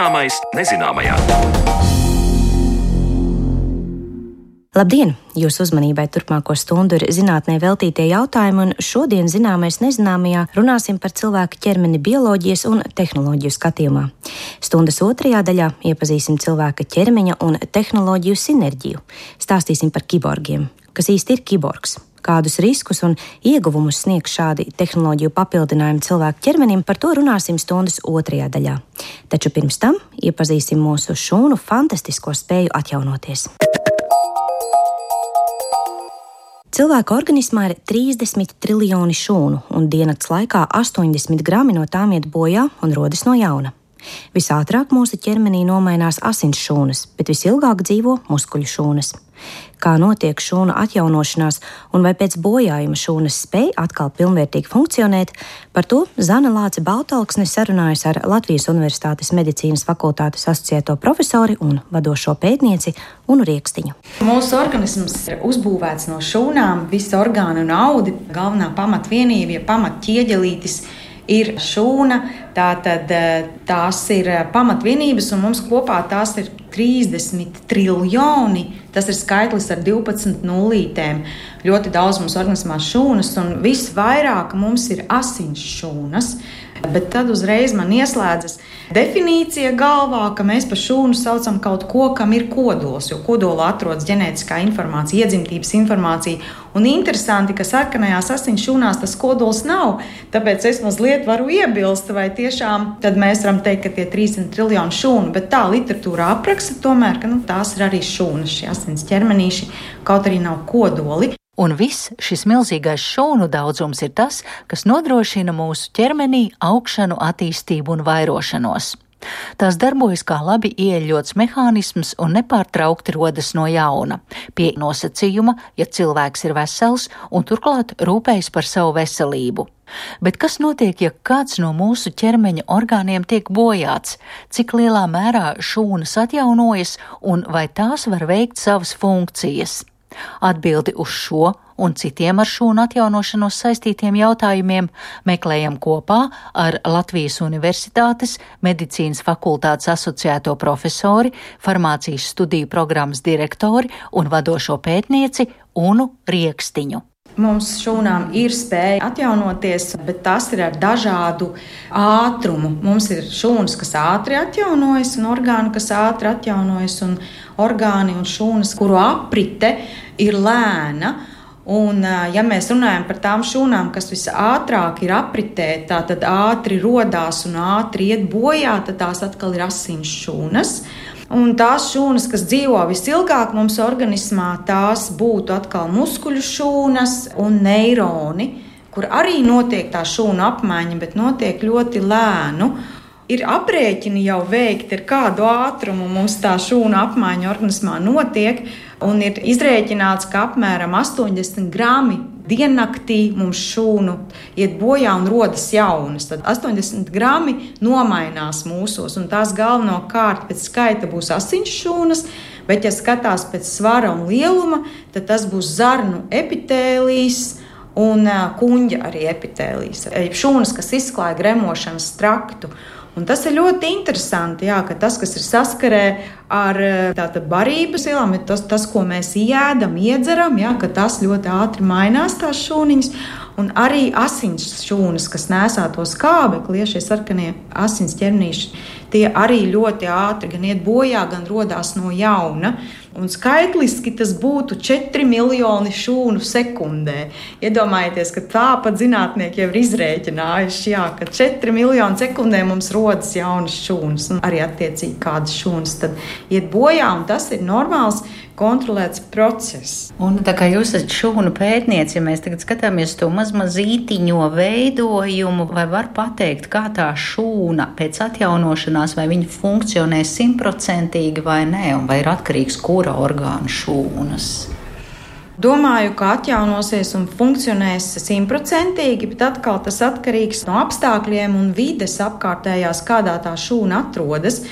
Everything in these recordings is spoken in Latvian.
Zināmais nezināmajā. Labdien! Jūsu uzmanībai turpmāko stundu ir zinātnē veltītie jautājumi, un šodien zināmais nezināmajā runāsim par cilvēka ķermeni bioloģijas un tehnoloģiju skatījumā. Stundas otrajā daļā iepazīsim cilvēka ķermeņa un tehnoloģiju sinerģiju. Stāstīsim par kiborgiem. Kas īsti ir kiborgs? Kādus riskus un ieguvumus sniegs šādi tehnoloģiju papildinājumi cilvēku ķermenim, par to runāsim stundas otrajā daļā. Taču pirms tam iepazīsim mūsu šūnu fantastisko spēju atjaunoties. Cilvēka organismā ir 30 triljoni šūnu, un dienas laikā 80 grami no tām iet bojā un rodas no jauna. Visātrāk mūsu ķermenī nomainās asins šūnas, bet visilgāk dzīvo muskuļu šūnas kā notiek šūnu atjaunošanās un vai pēc bojājuma šūnas spēj atkal pilnvērtīgi funkcionēt, par to Zana Lāce Baltalksne sarunājas ar Latvijas Universitātes medicīnas fakultātes asociēto profesori un vadošo pētnieci Unu Riekstiņu. Mūsu organisms ir uzbūvēts no šūnām, visa orgāna un audi, galvenā pamatvienība, ja pamatķieģelītis ir šūna. Tātad eh, tās ir eh, pamatvienības, un mums kopā tās ir 30 triljoni. Tas ir skaitlis ar 12 nulītēm. Ļoti daudz mums organismā šūnas, un visvairāk mums ir asins šūnas. Bet tad uzreiz man ieslēdzas definīcija galvā, ka mēs par šūnu saucam kaut ko, kam ir kodols, jo kodolā atrodas ģenētiskā informācija, iedzimtības informācija. Un interesanti, ka sarkanajās asins šūnās tas kodols nav. Tāpēc es mazliet varu iebilst, vai tiešām mēs varam teikt, ka tie ir 300 triljoni šūnu, bet tā literatūra apraksta tomēr, ka nu, tās ir arī šūnas, šie asins ķermenīši, kaut arī nav kodoli. Un viss šis milzīgais šūnu daudzums ir tas, kas nodrošina mūsu ķermenī augšanu, attīstību un vairošanos. Tās darbojas kā labi ieeļots mehānisms un nepārtraukti rodas no jauna, pie nosacījuma, ja cilvēks ir vesels un turklāt rūpējas par savu veselību. Bet kas notiek, ja kāds no mūsu ķermeņa orgāniem tiek bojāts? Cik lielā mērā šūnas atjaunojas un vai tās var veikt savas funkcijas? Atbildi uz šo un citiem ar šūnu atjaunošanos saistītiem jautājumiem meklējam kopā ar Latvijas Universitātes medicīnas fakultātes asociēto profesori, farmācijas studiju programmas direktori un vadošo pētnieci Unu Riekstiņu. Mums šūnām ir spēja atjaunoties, bet tas ir ar dažādu ātrumu. Mums ir šūnas, kas ātri atjaunojas, un orgāni, kas ātri atjaunojas, un orgāni un šūnas, kuru aprite ir lēna. Un, ja mēs runājam par tām šūnām, kas visātrāk ir apritē, tad ātri radās un ātri iet bojā, tad tās atkal ir asins šūnas. Un tās šūnas, kas dzīvo visilgāk mums organismā, tās būtu atkal muskuļu šūnas un neironi, kur arī notiek tā šūnu apmaiņa, bet notiek ļoti lēnu ir aprēķini jau veikti, ar kādu ātrumu mums tā šūna apmaiņa organismā notiek. Un ir izrēķināts, ka apmēram 80 grami diennaktī mums šūnu iet bojā un rodas jaunas. Tad 80 grami nomainās mūsos, un tās galvenokārt pēc skaita būs asins šūnas. Bet, ja skatās pēc svara un lieluma, tad tas būs zarnu epitēlijs un kuģa arī epitēlijs. Šūnas, kas izklāja gremošanas traktu. Un tas ir ļoti interesanti, jā, ka tas, kas ir saskarē ar tātad barības vielām, ir tas, tas, ko mēs ēdam, iedzeram, jā, ka tas ļoti ātri mainās tās šūniņas. Un arī asins šūnas, kas nesā to skābekli, ja šie sarkanie asins ķernīši, tie arī ļoti ātri gan iet bojā, gan radās no jauna. Un skaitliski tas būtu 4 miljoni šūnu sekundē. Iedomājieties, ka tāpat zinātnieki jau ir izrēķinājuši, jā, ka 4 miljoni sekundē mums rodas jaunas šūnas, un arī attiecīgi kādas šūnas tad iet bojā, un tas ir normāls kontrolēts process. Un tā kā jūs esat šūnu pētniece, ja mēs tagad skatāmies to mazmazītiņo veidojumu, vai var pateikt, kā tā šūna pēc atjaunošanās, vai viņa funkcionē simtprocentīgi vai nē, un vai ir atkarīgs kura orgāna šūnas? Domāju, ka atjaunosies un funkcionēs simtprocentīgi, bet atkal tas atkarīgs no apstākļiem un vides apkārtējās, kādā tā šūna atrodas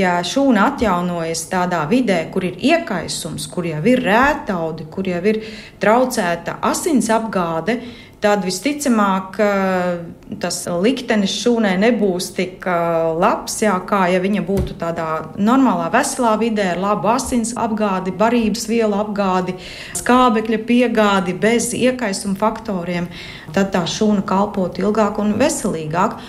ja šūna atjaunojas tādā vidē, kur ir iekaisums, kur jau ir rētaudi, kur jau ir traucēta asins apgāde, tad visticamāk tas liktenis šūnai nebūs tik labs, jā, kā ja viņa būtu tādā normālā, veselā vidē ar labu asins apgādi, barības vielu apgādi, skābekļa piegādi bez iekaisuma faktoriem. Tad tā šūna kalpotu ilgāk un veselīgāk.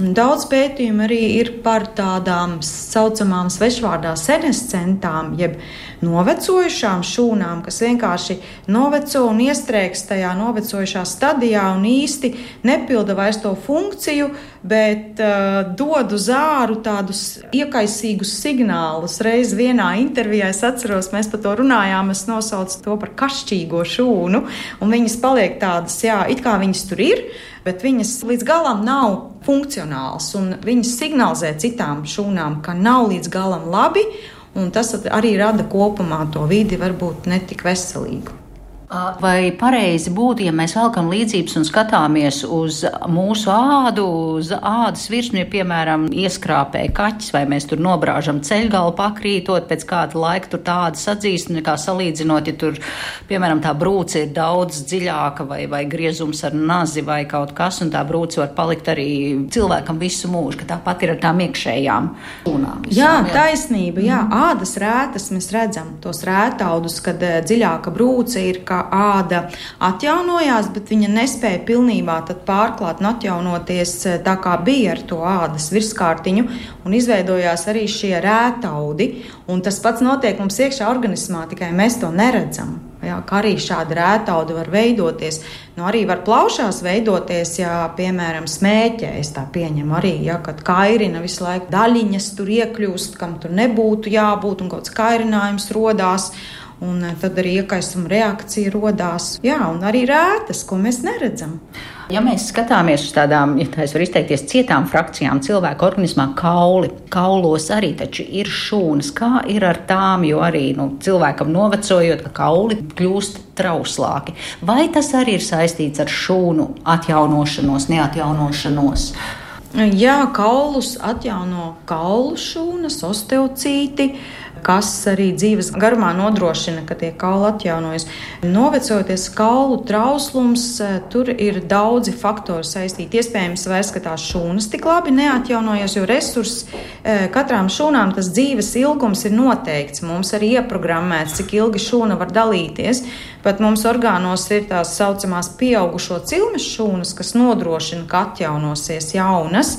Daudz pētījumu arī ir par tādām saucamām svešvārdā senescentām, jeb novecojušām šūnām, kas vienkārši noveco un iestrēgs tajā novecojušā stadijā un īsti nepilda vairs to funkciju, bet uh, dod uz āru tādus iekaisīgus signālus. Reiz vienā intervijā es atceros, mēs par to runājām, es nosaucu to par kašķīgo šūnu, un viņas paliek tādas, jā, it kā viņas tur ir bet viņas līdz galam nav funkcionāls. Viņas signalizē citām šūnām, ka nav līdz galam labi, un tas arī rada kopumā to vidi varbūt netik veselīgu. Vai pareizi būtu, ja mēs velkam līdzības un skatāmies uz mūsu ādu, uz ādas virsmu, ja, piemēram, ieskrāpē kaķis, vai mēs tur nobrāžam ceļgalu pakrītot, pēc kāda laika tur tāda sadzīst, nekā salīdzinot, ja tur, piemēram, tā brūce ir daudz dziļāka vai, vai griezums ar nazi vai kaut kas, un tā brūce var palikt arī cilvēkam visu mūžu, ka tāpat ir ar tām iekšējām šūnām. Jā, jā, taisnība, jā, ādas rētas mēs redzam, tos rētaudus, kad eh, dziļāka brūce ir kā āda atjaunojās, bet viņa nespēja pilnībā pārklāt un atjaunoties eh, tā, kā bija ar to ādas virskārtiņu, un izveidojās arī šie rētaudi. Un tas pats notiek mums iekšā organismā, tikai mēs to neredzam. Jā, kā arī šāda rētauda var veidoties. Nu, arī var plaušās veidoties, ja, piemēram, smēķē. Es tā pieņemu arī, ja, kad kairina visu laiku daļiņas tur iekļūst, kam tur nebūtu jābūt, un kaut kāds kairinājums rodās un eh, tad arī iekaisuma reakcija radās. Jā, un arī rētas, ko mēs neredzam. Ja mēs skatāmies uz tādām, ja tā es varu izteikties, cietām frakcijām cilvēka organismā, kauli, kaulos arī taču ir šūnas. Kā ir ar tām, jo arī nu, cilvēkam novecojot, ka kauli kļūst trauslāki. Vai tas arī ir saistīts ar šūnu atjaunošanos, neatjaunošanos? Jā, kaulus atjauno kaulu šūnas, osteocīti kas arī dzīves garumā nodrošina, ka tie kauli atjaunojas. Novecojoties kaulu trauslums, e, tur ir daudzi faktori saistīti. Iespējams, vairs tās šūnas tik labi neatjaunojas, jo resurss e, katrām šūnām tas dzīves ilgums ir noteikts. Mums arī ieprogrammēts, cik ilgi šūna var dalīties. Pat mums orgānos ir tās saucamās pieaugušo cilmes šūnas, kas nodrošina, ka atjaunosies jaunas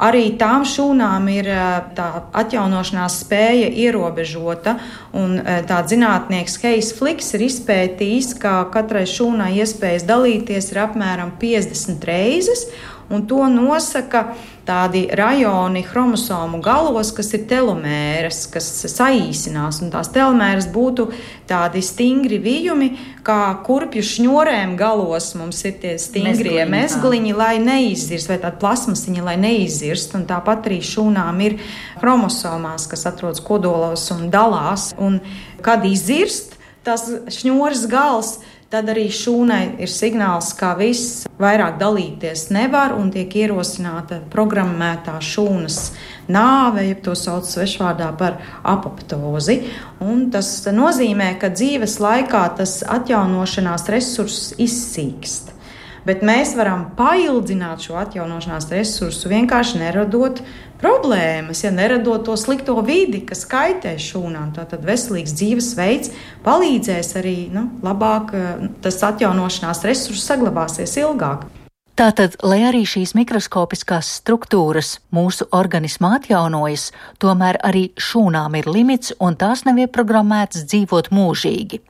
arī tām šūnām ir tā atjaunošanās spēja ierobežota. Un tā zinātnieks Heijs Fliks ir izpētījis, ka katrai šūnai iespējas dalīties ir apmēram 50 reizes un to nosaka tādi rajoni chromosomu galos, kas ir telomēras, kas saīsinās. Un tās telomēras būtu tādi stingri vijumi, kā kurpju šņurēm galos mums ir tie stingrie mezgliņi, lai neizzirst, vai tāda plasmasiņa, lai neizzirst. Un tāpat arī šūnām ir chromosomās, kas atrodas kodolos un dalās. Un kad izzirst, tas šņūras gals tad arī šūnai ir signāls, ka viss vairāk dalīties nevar un tiek ierosināta programmētā šūnas nāve, ja to sauc svešvārdā par apoptozi. Un tas nozīmē, ka dzīves laikā tas atjaunošanās resurss izsīkst. Bet mēs varam paildzināt šo atjaunošanās resursu vienkārši neradot problēmas, ja neradot to slikto vidi, kas kaitē šūnām. Tātad veselīgs dzīvesveids palīdzēs arī nu, labāk, eh, tas atjaunošanās resurss saglabāsies ilgāk. Tātad, lai arī šīs mikroskopiskās struktūras mūsu organismā atjaunojas, tomēr arī šūnām ir limits un tās nav ieprogrammētas dzīvot mūžīgi.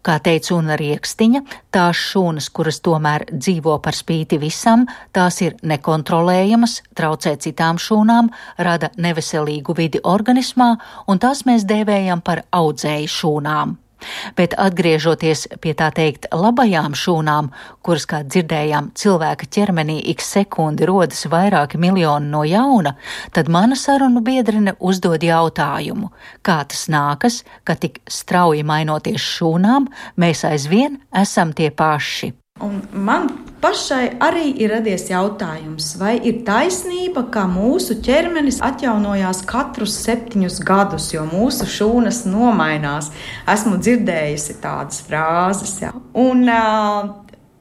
Kā teica Una Riekstiņa, tās šūnas, kuras tomēr dzīvo par spīti visam, tās ir nekontrolējamas, traucē citām šūnām, rada neveselīgu vidi organismā, un tās mēs dēvējam par audzēju šūnām. Bet atgriežoties pie tā teikt labajām šūnām, kuras, kā dzirdējām, cilvēka ķermenī ik sekundi rodas vairāki miljoni no jauna, tad mana sarunu biedrene uzdod jautājumu, kā tas nākas, ka tik strauji mainoties šūnām, mēs aizvien esam tie paši. Un man pašai arī ir radies jautājums, vai ir taisnība, ka mūsu ķermenis atjaunojās katrus septiņus gadus, jo mūsu šūnas nomainās. Esmu dzirdējusi tādas frāzes. Ja. Un,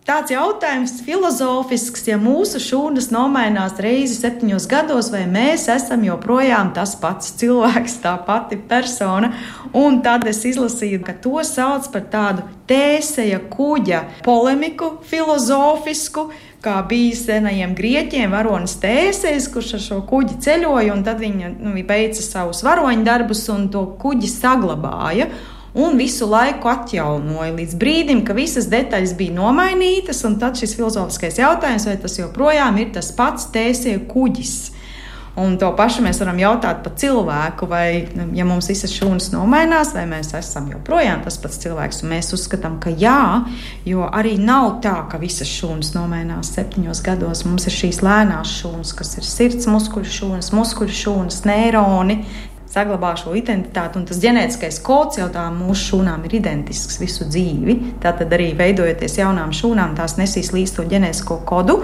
Tāds jautājums filozofisks, ja mūsu šūnas nomainās reizi septiņos gados, vai mēs esam joprojām tas pats cilvēks, tā pati persona. Un tad es izlasīju, ka to sauc par tādu tēseja kuģa polemiku, filozofisku, kā bija senajiem grieķiem varonis Tēsejs, kurš ar šo kuģi ceļoja, un tad viņa nu, veica savus varoņu darbus un to kuģi saglabāja un visu laiku atjaunoja līdz brīdim, ka visas detaļas bija nomainītas. Tad šis filozofiskais jautājums, vai tas joprojām ir tas pats tēsie kuģis. Un to pašu mēs varam jautāt par cilvēku, vai, ja mums visas šūnas nomainās, vai mēs esam joprojām tas pats cilvēks. Un mēs uzskatām, ka jā, jo arī nav tā, ka visas šūnas nomainās septiņos gados. Mums ir šīs lēnās šūnas, kas ir sirds muskuļu šūnas, muskuļu šūnas, neironi, saglabā šo identitāti. Un tas ģenētiskais kods jau tā mūsu šūnām ir identisks visu dzīvi. Tātad arī veidojoties jaunām šūnām, tās nesīs līdz to ģenētisko kodu.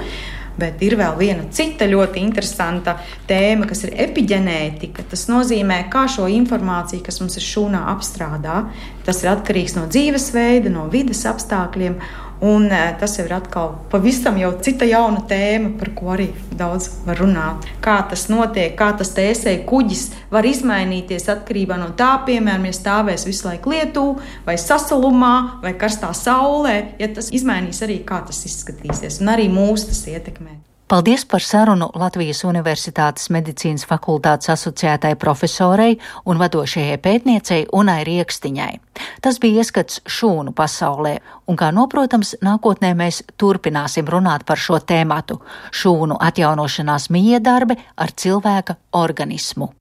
Bet ir vēl viena cita ļoti interesanta tēma, kas ir epigenētika. Tas nozīmē, kā šo informāciju, kas mums ir šūnā, apstrādā. Tas ir atkarīgs no dzīvesveida, no vidas apstākļiem. Un e, tas jau ir atkal pavisam jau cita jauna tēma, par ko arī daudz var runāt. Kā tas notiek, kā tas tēsēji kuģis var izmainīties atkarībā no tā, piemēram, ja stāvēs visu laiku lietū, vai sasalumā, vai karstā saulē, ja tas izmainīs arī, kā tas izskatīsies, un arī mūs tas ietekmē. Paldies par sarunu Latvijas Universitātes medicīnas fakultātes asociētai profesorei un vadošajai pētniecei Unai Riekstiņai. Tas bija ieskats šūnu pasaulē, un kā noprotams, nākotnē mēs turpināsim runāt par šo tēmatu - šūnu atjaunošanās miedarbe ar cilvēka organismu.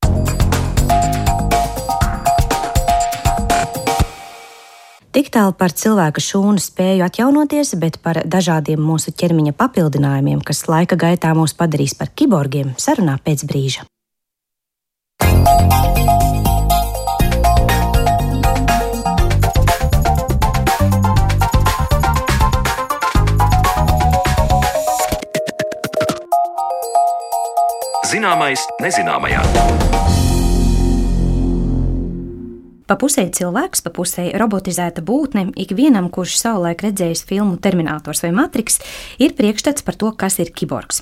Tik tālu par cilvēka šūnu spēju atjaunoties, bet par dažādiem mūsu ķermeņa papildinājumiem, kas laika gaitā mūs padarīs par kiborgiem, sarunā pēc brīža. Zināmais nezināmajā. Pa pusē cilvēks, pa pusē robotizēta būtne, ikvienam, kurš savulaik redzējis filmu Terminators vai Matrix, ir priekšstats par to, kas ir kiborgs.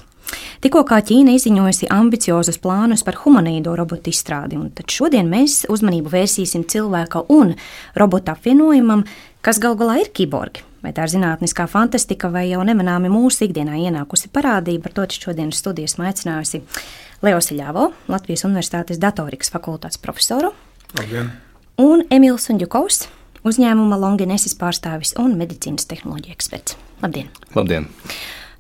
Tikko Ķīna izziņojusi ambiciozus plānus par humanoīdo robotu izstrādi, un šodien mēs uzmanību vērsīsim cilvēka un robota apvienojumam, kas gal galā ir kiborgi. Vai tā ir zinātniskā fantastika, vai jau nemanāmi mūsu ikdienā ienākusi parādība, par to šodienas studijas aicinājusi Leo Siļāvo, Latvijas Universitātes datorikas fakultātes profesoru. Labdien! Un Emīls Unģukovs, uzņēmuma Longinesis pārstāvis un medicīnas tehnoloģija eksperts. Labdien! Labdien.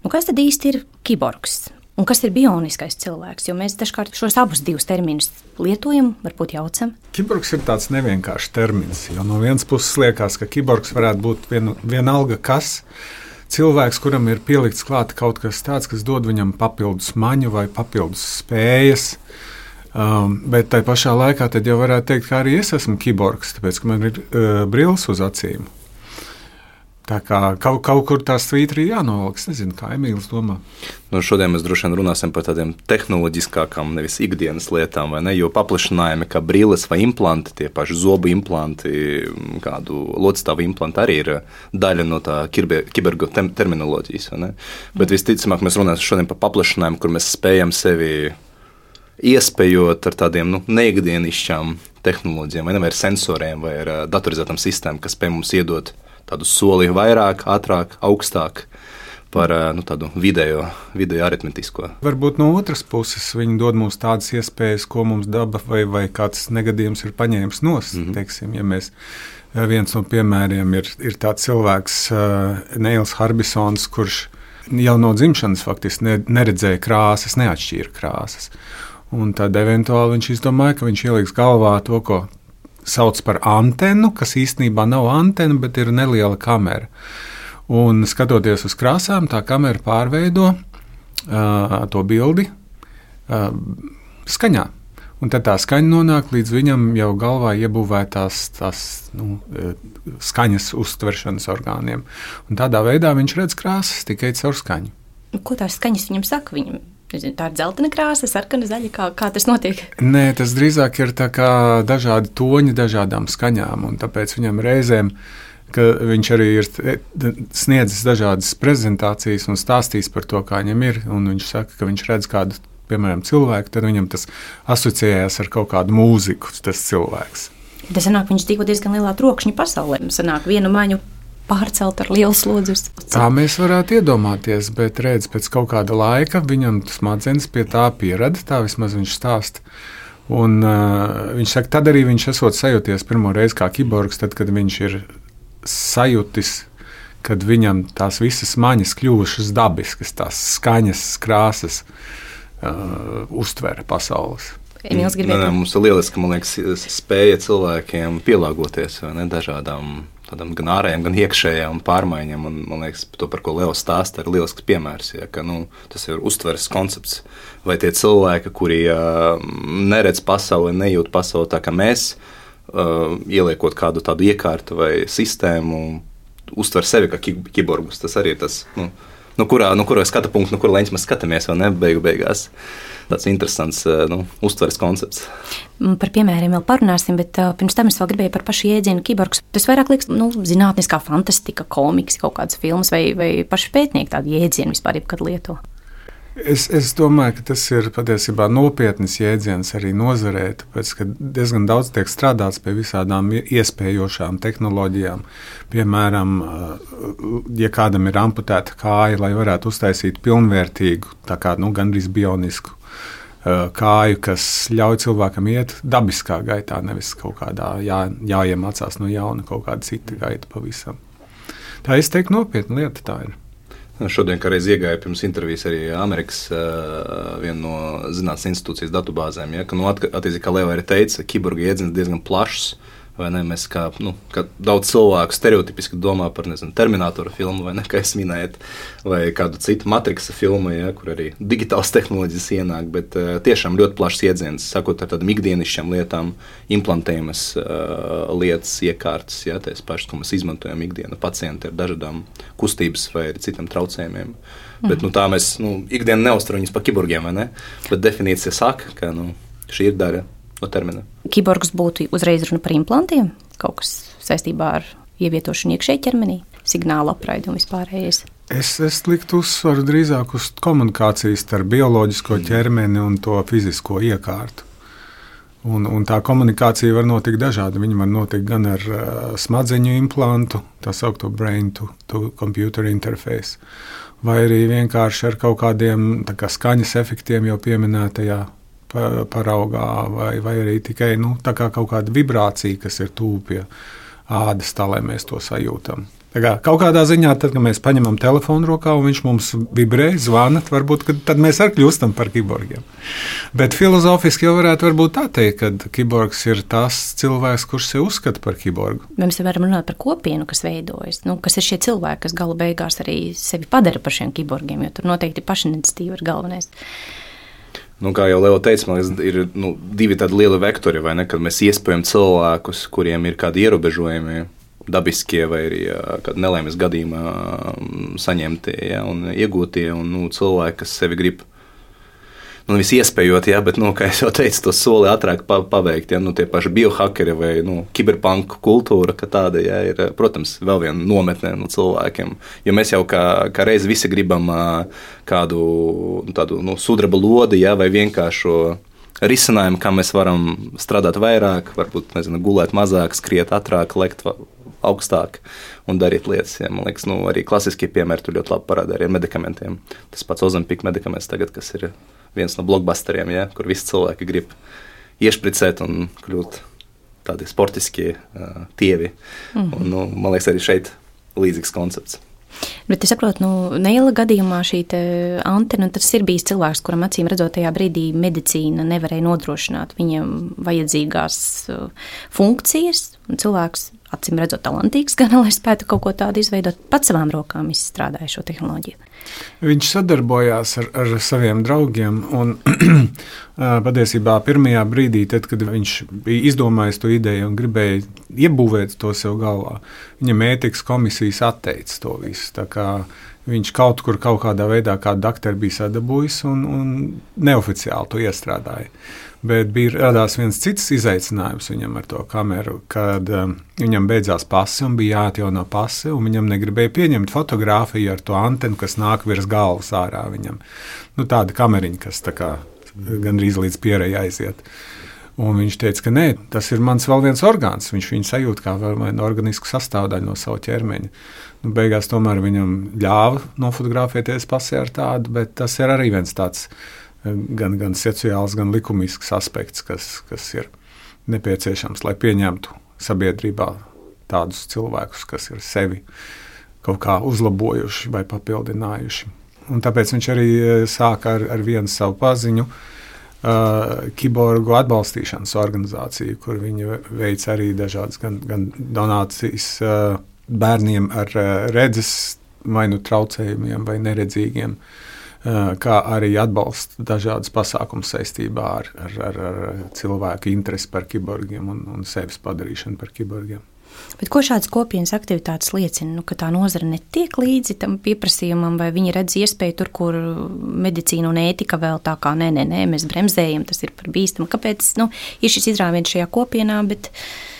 Nu, kas tad īsti ir kiborgs? Un kas ir bioniskais cilvēks? Jo mēs dažkārt šos abus divus terminus lietojam, varbūt jaucam. Kiborgs ir tāds nevienkāršs termins. Jo no vienas puses liekas, ka kiborgs varētu būt vien, vienalga kas. Cilvēks, kuram ir pielikts klāt kaut kas tāds, kas dod viņam papildus maņu vai papildus spējas, uh, Um, bet tajā pašā laikā jau varētu teikt, ka arī es esmu kiborgs, tāpēc ka man ir uh, brilles uz acīm. Tā kā kaut, kaut kur tā svītra ir jānoliek. Es nezinu, kā Emīls domā. Nu, šodien mēs droši vien runāsim par tādiem tehnoloģiskākām, nevis ikdienas lietām, vai ne? Jo paplašinājumi, kā brīles vai implanti, tie paši zobu implanti, kādu lodstāvu implantu arī ir daļa no tā kibergo terminoloģijas. Bet visticamāk, mēs runāsim šodien par paplašinājumu, kur mēs spējam sevi iespējot ar tādiem nu, neikdienišķām tehnoloģijām, vai, ar sensoriem, vai ar datorizētām sistēmām, kas spēj mums iedot tādu soli vairāk, ātrāk, augstāk. Par nu, tādu vidējo, vidējo aritmetisko. Varbūt no otras puses viņi dod mums tādas iespējas, ko mums daba vai, vai kāds negadījums ir paņēmis nost. Mm -hmm. Teiksim, ja mēs, viens no piemēriem ir, ir tāds cilvēks, Neils Harbisons, kurš jau no dzimšanas faktiski ne, neredzēja krāsas, neatšķīra krāsas. Un tad eventuāli viņš izdomāja, ka viņš ieliks galvā to, ko sauc par antenu, kas īstenībā nav antena, bet ir neliela kamera. Un skatoties uz krāsām, tā kamera pārveido uh, to bildi uh, skaņā. Un tad tā skaņa nonāk līdz viņam jau galvā iebūvētās tās, nu, skaņas uztveršanas orgāniem. Un tādā veidā viņš redz krāsas tikai caur skaņu. Ko tās skaņas viņam saka? Viņam Nezinu, tā ir dzeltena krāsa, sarkana, zaļa. Kā, kā tas notiek? Nē, tas drīzāk ir dažādi toņi dažādām skaņām. Tāpēc viņam reizēm ka viņš arī ir sniedzis dažādas prezentācijas un stāstījis par to, kā viņam ir. Viņš saka, ka viņš redz kādu, piemēram, cilvēku, tad viņam tas asociējās ar kaut kādu mūziku, tas cilvēks. Tas sanāk, viņš dzīvo diezgan lielā trokšņa pasaulē. Sanāk, vienu maņu pārcelt ar lielu slodzi. Tā mēs varētu iedomāties, bet redz, pēc kaut kāda laika viņam smadzenes pie tā pierada, tā vismaz viņš stāsta. Un, uh, viņš saka, tad arī viņš esot sajūties pirmo reizi kā kiborgs, tad, kad viņš ir sajūtis, kad viņam tās visas maņas kļuvušas dabiskas, tās skaņas, krāsas, uh, uztvere pasaules. Gribēja. Nē, nē, mums ir lieliski, liekas, spēja cilvēkiem pielāgoties ne, dažādām tādām gan ārējām, gan iekšējām pārmaiņām. Un, man liekas, to, par ko Leo stāsta, ir lielisks piemērs. Ja, ka, nu, tas ir uztveres koncepts. Vai tie cilvēki, kuri uh, neredz pasauli, nejūt pasauli tā kā mēs, uh, ieliekot kādu tādu iekārtu vai sistēmu, uztver sevi kā kiborgus. Tas arī ir tas. Nu, no kurā, no kurā skatu punkta, no kura leņķa mēs skatāmies, vai ne? Beigu beigās. Tāds interesants eh, nu, uztveres koncepts. Mm, par piemēriem vēl parunāsim, bet uh, pirms tam es vēl gribēju par pašu jēdzienu kiborgs. Tas vairāk liekas nu, zinātniskā fantastika, komiks, kaut kādas filmas vai, vai paši pētnieki tādu jēdzienu vispār jebkad lieto. Es, es domāju, ka tas ir patiesībā nopietns jēdziens arī nozarē, tāpēc ka diezgan daudz tiek strādāts pie visādām iespējošām tehnoloģijām. Piemēram, ja kādam ir amputēta kāja, lai varētu uztaisīt pilnvērtīgu, kā, nu, gandrīz bionisku kāju, kas ļauj cilvēkam iet dabiskā gaitā, nevis kaut kādā jā, jāiemācās no jauna kaut kāda cita gaita pavisam. Tā es teiktu, nopietna lieta tā ir. Šodien, kā reiz iegāja pirms intervijas arī Amerikas uh, viena no zinātnes institūcijas datubāzēm, ja, ka, nu, attiecīgi, kā Leva arī teica, kiborga jēdziens diezgan plašs. Ne, mēs kā, nu, kā daudz cilvēku stereotipiski domā par nezinu, Terminatora filmu, vai ne, kā jūs minējat, vai kādu citu matriksa filmu, ja, kur arī digitālas tehnoloģijas ienāk. Bet uh, tiešām ļoti plašs iedziens, sakot ar tādām ikdienišķām lietām, implantējamas uh, lietas, iekārtas, ja, tās pašas, ko mēs izmantojam ikdienā, pacienti ar dažādām kustības vai citiem traucējumiem. Mm. Bet, nu, tā mēs nu, ikdienā neuztveram viņus par kiborgiem, vai ne? Bet definīcija saka, ka nu, šī ir daļa no termina. Kiborgs būtu uzreiz runa par implantiem, kaut kas saistībā ar ievietošanu iekšēji ķermenī, signālu apraidi un vispārējais. Es, es liktu uzsvaru drīzāk uz komunikāciju starp bioloģisko ķermeni un to fizisko iekārtu. Un, un tā komunikācija var notikt dažādi. Viņa var notikt gan ar uh, smadzeņu implantu, tā saucamo brain to, to computer interface, vai arī vienkārši ar kaut kādiem kā skaņas efektiem jau pieminētajā paraugā, vai, vai arī tikai nu, kā kaut kāda vibrācija, kas ir tuvu pie ādas, tā lai mēs to sajūtam. Kā, kaut kādā ziņā, tad, kad mēs paņemam telefonu rokā un viņš mums vibrē, zvana, varbūt tad mēs arī kļūstam par kiborgiem. Bet filozofiski jau varētu tā teikt, ka kiborgs ir tas cilvēks, kurš sevi uzskata par kiborgu. Mēs varam runāt par kopienu, kas veidojas, nu, kas ir šie cilvēki, kas gala beigās arī sevi padara par šiem kiborgiem, jo tur noteikti pašiniciatīva ir galvenais. Nu, kā jau Leo teica, man liekas, ir nu, divi tādi lieli vektori, ne? Kad mēs iespējam cilvēkus, kuriem ir kādi ierobežojumi, dabiskie vai arī kāda nelaimes gadījumā saņemtie ja, un iegūtie, un nu, cilvēki, kas sevi grib nu, nevis iespējot, ja, bet, nu, kā jau teicu, to soli ātrāk paveikt. Ja, nu, tie paši biohakeri vai nu, kiberpanku kultūra, ka tāda ja, ir, protams, vēl viena nometne no cilvēkiem. Jo mēs jau kā, kā reiz visi gribam kādu tādu nu, sudraba lodi ja, vai vienkāršu risinājumu, kā mēs varam strādāt vairāk, varbūt nezinu, gulēt mazāk, skriet ātrāk, lekt augstāk un darīt lietas. Ja. Man liekas, nu, arī klasiskie piemēri tur ļoti labi parāda arī ar medikamentiem. Tas pats Ozempika medikaments tagad, kas ir viens no blockbusteriem, ja, kur visi cilvēki grib iešpricēt un kļūt tādi sportiskie uh, tievi. Mm un, nu, man liekas, arī šeit līdzīgs koncepts. Bet es saprotu, nu, Neila gadījumā šī antena, tas ir bijis cilvēks, kuram acīm redzot, tajā brīdī medicīna nevarēja nodrošināt viņam vajadzīgās funkcijas. Cilvēks, acīm redzot, talantīgs, gan lai spētu kaut ko tādu izveidot, pats savām rokām izstrādāja šo tehnoloģiju. Viņš sadarbojās ar, ar saviem draugiem. Un, patiesībā pirmajā brīdī, tad, kad viņš bija izdomājis to ideju un gribēja iebūvēt to sev galvā. Viņam ētikas komisijas atteica to visu. Viņš kaut kur kaut kādā veidā, kā doktori bija sadabūjis un, un neoficiāli to iestrādāja. Bet bija radās viens cits izaicinājums viņam ar to kameru, kad um, viņam beidzās pasi un bija jāatjauno pasi, un viņam negribēja pieņemt fotografiju ar to antenu, kas nāk virs galvas ārā viņam. Nu, tāda kameriņa, kas tā kā gandrīz līdz pierai aiziet. Un viņš teica, ka nē, tas ir mans vēl viens orgāns. Viņš viņu sajūt kā vienu organisku sastāvdaļu no sava ķermeņa. Nu, beigās tomēr viņam ļāva nofotografēties pasē ar tādu, bet tas ir arī viens tāds gan, gan sociāls, gan likumisks aspekts, kas, kas ir nepieciešams, lai pieņemtu sabiedrībā tādus cilvēkus, kas ir sevi kaut kā uzlabojuši vai papildinājuši. Un tāpēc viņš arī e, sāka ar, ar vienu savu paziņu, uh, kiborgu atbalstīšanas organizāciju, kur viņi veic arī dažādas gan, gan donācijas uh, bērniem ar uh, redzes vai nu traucējumiem vai neredzīgiem uh, kā arī atbalsta dažādas pasākumus saistībā ar, ar, ar, ar cilvēku interesi par kiborgiem un, un sevis padarīšanu par kiborgiem. Bet ko šādas kopienas aktivitātes liecina? Nu, ka tā nozara netiek līdzi tam pieprasījumam, vai viņi redz iespēju tur, kur medicīna un ētika vēl tā kā nē, nē, nē mēs bremzējam, tas ir par bīstamu. Kāpēc nu, ir šis izrāviens šajā kopienā? Bet,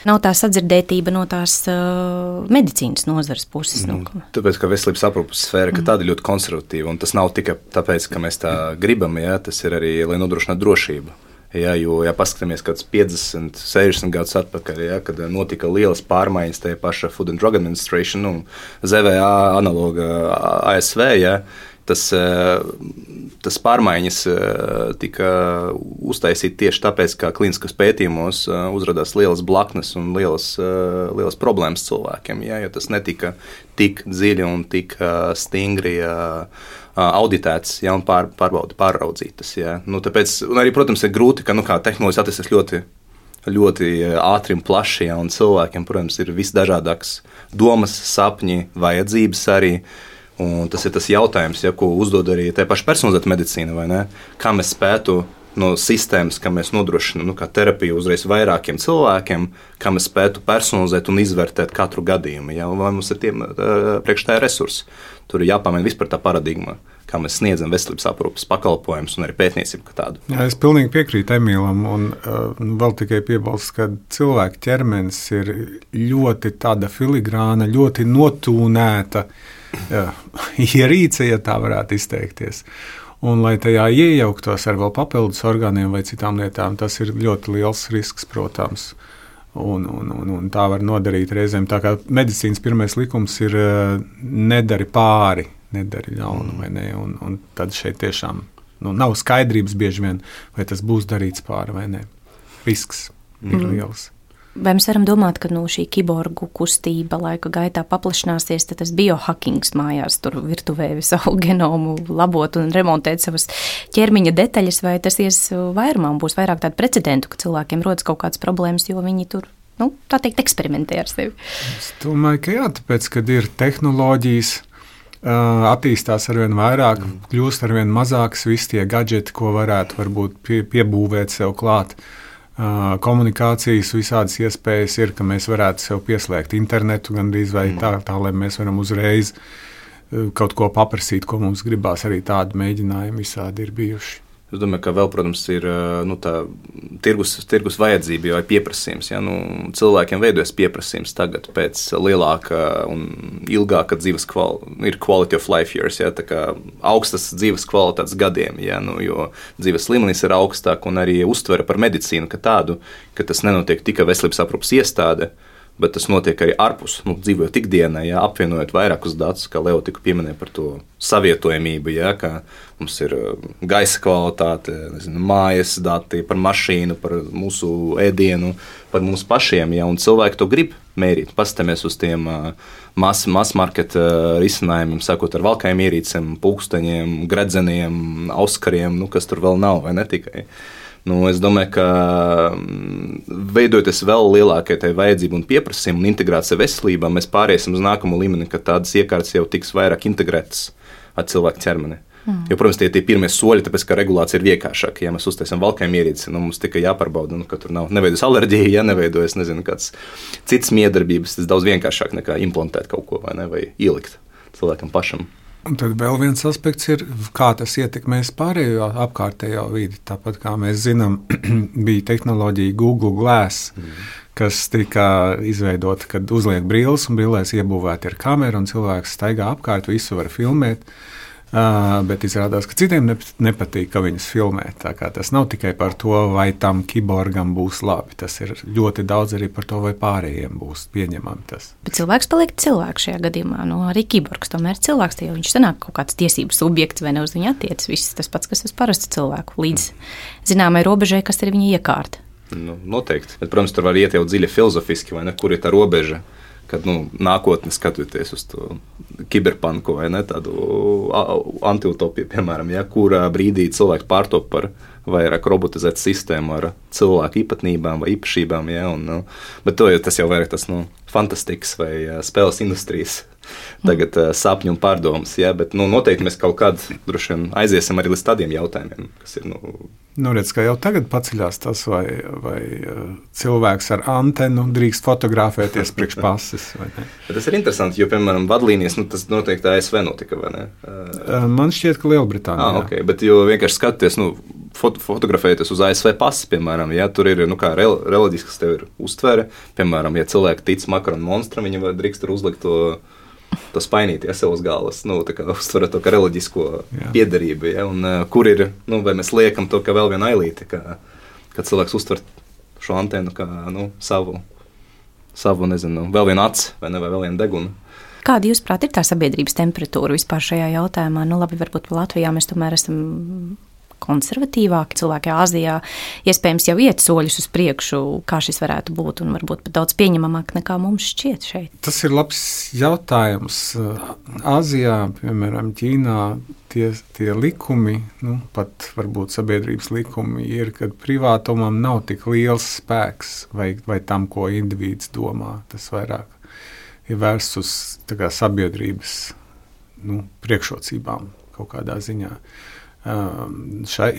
nav tā sadzirdētība no tās uh, medicīnas nozares puses. Mm. Nu, tāpēc, ka veselības aprūpes sfēra mm. tāda ļoti konservatīva, un tas nav tikai tāpēc, ka mēs tā gribam, jā, tas ir arī, lai nodrošinātu drošību. Ja, jo, ja paskatāmies kaut kādus 50, 60 gadus atpakaļ, ja, kad notika lielas pārmaiņas tajā pašā Food and Drug Administration, nu, ZVA analoga ASV, ja, tas, eh, tas pārmaiņas eh, tika uztaisītas tieši tāpēc, ka klīniskos pētījumos eh, uzrādījās lielas blaknes un lielas, lielas problēmas cilvēkiem. Ja, jo tas netika tik dziļi un tik stingri auditēts ja, un pār, pārbaudi, pārraudzītas. Ja. Nu, tāpēc, arī, protams, ir grūti, ka nu, tehnoloģijas attīstās ļoti ļoti ātri un plaši, ja, un cilvēkiem, protams, ir visdažādākas domas, sapņi, vajadzības arī. Un tas ir tas jautājums, ja, ko uzdod arī tā paša personalizēta medicīna. Kā mēs spētu no sistēmas, kā mēs nodrošinām nu, terapiju uzreiz vairākiem cilvēkiem, kā mēs spētu personalizēt un izvērtēt katru gadījumu. Ja? Vai mums ir tie priekšstāja resursi? Tur ir jāpamaina vispār tā paradigma, kā mēs sniedzam veselības aprūpes pakalpojumus un arī pētniecību kā tādu. Jā, es pilnīgi piekrītu Emīlam, un uh, vēl tikai piebalstu, ka cilvēka ķermenis ir ļoti filigrāna, ļoti notūnēta. Uh, ierīce, ja tā varētu izteikties. Un, lai tajā iejauktos ar vēl papildus orgāniem vai citām lietām, tas ir ļoti liels risks, protams. Un, un, un, un tā var nodarīt reizēm. Tā kā medicīnas pirmais likums ir eh, nedari pāri, nedari ļaunu vai ne. Un, un tad šeit tiešām nu, nav skaidrības bieži vien, vai tas būs darīts pāri vai nē. Risks mm. ir liels. Vai mēs varam domāt, ka no šī kiborgu kustība laika gaitā paplašināsies, tad tas biohackings mājās tur virtuvē savu genomu labot un remontēt savas ķermeņa detaļas, vai tas ies vairumā un būs vairāk tādu precedentu, ka cilvēkiem rodas kaut kādas problēmas, jo viņi tur, nu, tā teikt, eksperimentē ar sevi? Es domāju, ka jā, tāpēc, kad ir tehnoloģijas, attīstās ar vien vairāk, kļūst ar vien mazāks visi tie gadgeti, ko varētu varbūt pie, piebūvēt sev klāt. Uh, komunikācijas visādas iespējas ir, ka mēs varētu sev pieslēgt internetu gandrīz vai mm. tā, tā, lai mēs varam uzreiz kaut ko paprasīt, ko mums gribās. Arī tādi mēģinājumi visādi ir bijuši. Es domāju, ka vēl, protams, ir nu, tā tirgus, tirgus vajadzība vai pieprasījums. Ja? Nu, cilvēkiem veidojas pieprasījums tagad pēc lielāka un ilgāka dzīves kvalitātes, ir quality of life years, ja? augstas dzīves kvalitātes gadiem, ja? nu, jo dzīves līmenis ir augstāk un arī uztvere par medicīnu kā tādu, ka tas nenotiek tikai veselības aprūpas iestāde bet tas notiek arī ārpus, nu, dzīvojot ikdienā, ja, apvienojot vairākus datus, kā Leo tikko pieminēja par to savietojamību, ja, ka mums ir uh, gaisa kvalitāte, nezinu, mājas dati par mašīnu, par mūsu ēdienu, par mums pašiem, ja, un cilvēki to grib mērīt. Paskatāmies uz tiem uh, masu mas marketa uh, risinājumiem, sākot ar valkājiem ierīcēm, pulksteņiem, gredzeniem, auskariem, nu, kas tur vēl nav, vai ne tikai. Nu, es domāju, ka mm, veidojoties vēl lielākai tai vajadzībai un pieprasījumam un integrācijai veselībā, mēs pāriesim uz nākamo līmeni, kad tādas iekārtas jau tiks vairāk integrētas ar cilvēku ķermeni. Mm. Jo, protams, tie ir pirmie soļi, tāpēc ka regulācija ir vienkāršāka. Ja mēs uztaisām valkājiem ierīci, nu, mums tikai jāpārbauda, nu, ka tur nav neveidojas alerģija, ja neveidojas nezinu, kāds cits miedarbības. Tas daudz vienkāršāk nekā implantēt kaut ko vai, ne, vai ielikt cilvēkam pašam. Un tad vēl viens aspekts ir, kā tas ietekmēs pārējo apkārtējo vidi. Tāpat kā mēs zinām, bija tehnoloģija Google Glass, mm. kas tika izveidota, kad uzliek brilles un brillēs iebūvēta ir kamera un cilvēks staigā apkārt, visu var filmēt. Uh, Uh, bet izrādās, ka citiem nepatīk, ka viņas filmē. Tas nav tikai par to, vai tam kiborgam būs labi. Tas ir ļoti daudz arī par to, vai pārējiem būs pieņemami tas. Bet cilvēks paliek cilvēks šajā gadījumā. Nu, arī kiborgs tomēr ir cilvēks, jo viņš sanāk kaut kāds tiesību subjekts vai ne uz viņu attiecas. Viss tas pats, kas uz parastu cilvēku, līdz zināmai robežai, kas ir viņa iekārta. Nu, noteikti. Bet, protams, tur var iet jau dziļi filozofiski, vai ne, kur ir tā robeža kad nu, nākotnē skatoties uz to kiberpanku vai ne, tādu antiutopiju, piemēram, ja, kurā brīdī cilvēks pārtop par vairāk robotizētu sistēmu ar cilvēku īpatnībām vai īpašībām. Ja, un, nu, bet to, tas jau vairāk tas nu, fantastikas vai spēles industrijas tagad uh, sapņu un pārdomas. Ja, bet nu, noteikti mēs kaut kad vien aiziesim arī līdz tādiem jautājumiem, kas ir. Nu, Nu, redz, ka jau tagad paceļās tas, vai, vai cilvēks ar antenu drīkst fotografēties priekš pases. Tas ir interesanti, jo, piemēram, vadlīnijas, nu, tas noteikti ASV notika, ne? Man šķiet, ka Lielbritānijā. Ah, okay, bet, jo vienkārši skatoties, nu, foto, fotografēties uz ASV pases, piemēram, ja tur ir, nu, rel, reliģisks tev ir uztvere, piemēram, ja cilvēki tic makaronu monstram, viņi drīkst tur uzlikt to to spainīt ja, sev uz galvas, nu, uztverat to kā reliģisko Jā. piedarību. Ja, un, uh, kur ir, nu, vai mēs liekam to kā vēl vienu ailīti, kā, kad cilvēks uztver šo antenu kā nu, savu, savu, nezinu, vēl vienu aci vai, ne, vai vēl vienu degunu. Kāda, jūsuprāt, ir tā sabiedrības temperatūra vispār šajā jautājumā? Nu, labi, varbūt Latvijā mēs tomēr esam konservatīvāki cilvēki Āzijā, iespējams, jau iet soļus uz priekšu, kā šis varētu būt, un varbūt pat daudz pieņemamāk nekā mums šķiet šeit. Tas ir labs jautājums. Āzijā, piemēram, Ķīnā, tie, tie likumi, nu, pat varbūt sabiedrības likumi, ir, ka privātumam nav tik liels spēks vai, vai tam, ko indivīds domā. Tas vairāk ir vērsts uz kā, sabiedrības nu, priekšrocībām kaut kādā ziņā. Uh, šai,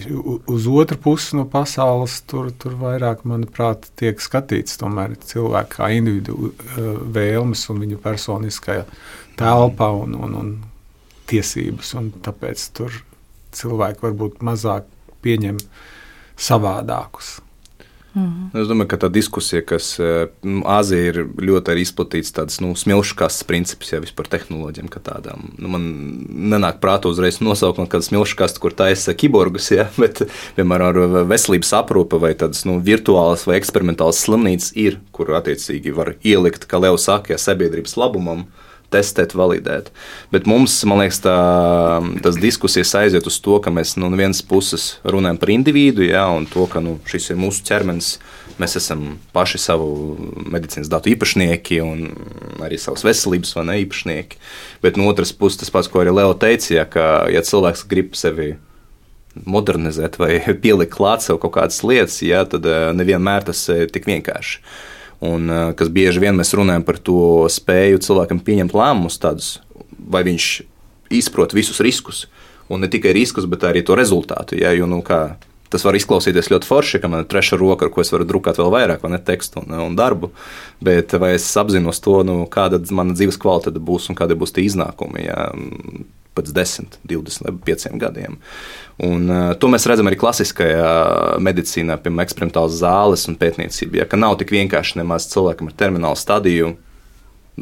uz otru pusi no pasaules tur, tur vairāk, manuprāt, tiek skatīts tomēr cilvēku kā individu eh, vēlmes un viņu personiskā telpa un, un, un tiesības. Un tāpēc tur cilvēki varbūt mazāk pieņem savādākus. -hmm. Es domāju, ka tā diskusija, kas Āzijā ir ļoti izplatīts, tāds nu, smilšu kastes princips jau par tehnoloģijām, kā tādām. Nu, man nenāk prātā uzreiz nosaukt no kādas smilšu kastes, kur taisa kiborgus, ja? bet, piemēram, ar veselības aprūpe vai tādas nu, virtuālas vai eksperimentālas slimnīcas ir, kur attiecīgi var ielikt, kā Leo saka, ja sabiedrības labumam testēt, validēt. Bet mums, man liekas, tā, tas diskusijas aiziet uz to, ka mēs nu, no vienas puses runājam par individu, ja, un to, ka nu, šis ir mūsu ķermenis. Mēs esam paši savu medicīnas datu īpašnieki un arī savas veselības ne īpašnieki. Bet no otras puses, tas pats, ko arī Leo teica, ja, ka ja cilvēks grib sevi modernizēt vai pielikt klāt sev kaut kādas lietas, ja, tad eh, nevienmēr tas ir tik vienkārši un eh, kas bieži vien mēs runājam par to spēju cilvēkam pieņemt lēmumus tādus, vai viņš izprot visus riskus, un ne tikai riskus, bet arī to rezultātu. Ja, jo, nu, kā, tas var izklausīties ļoti forši, ka man ir treša roka, ar ko es varu drukāt vēl vairāk, vai ne tekstu un, un darbu. Bet vai es apzinos to, nu, kāda mana dzīves kvalitāte būs un kādi būs tie iznākumi ja, pēc 10, 20, 5 gadiem. Un, uh, to mēs redzam arī klasiskajā medicīnā, piemēram, eksperimentālās zāles un pētniecībā. Ja, ka nav tik vienkārši nemaz cilvēkam ar terminālu stadiju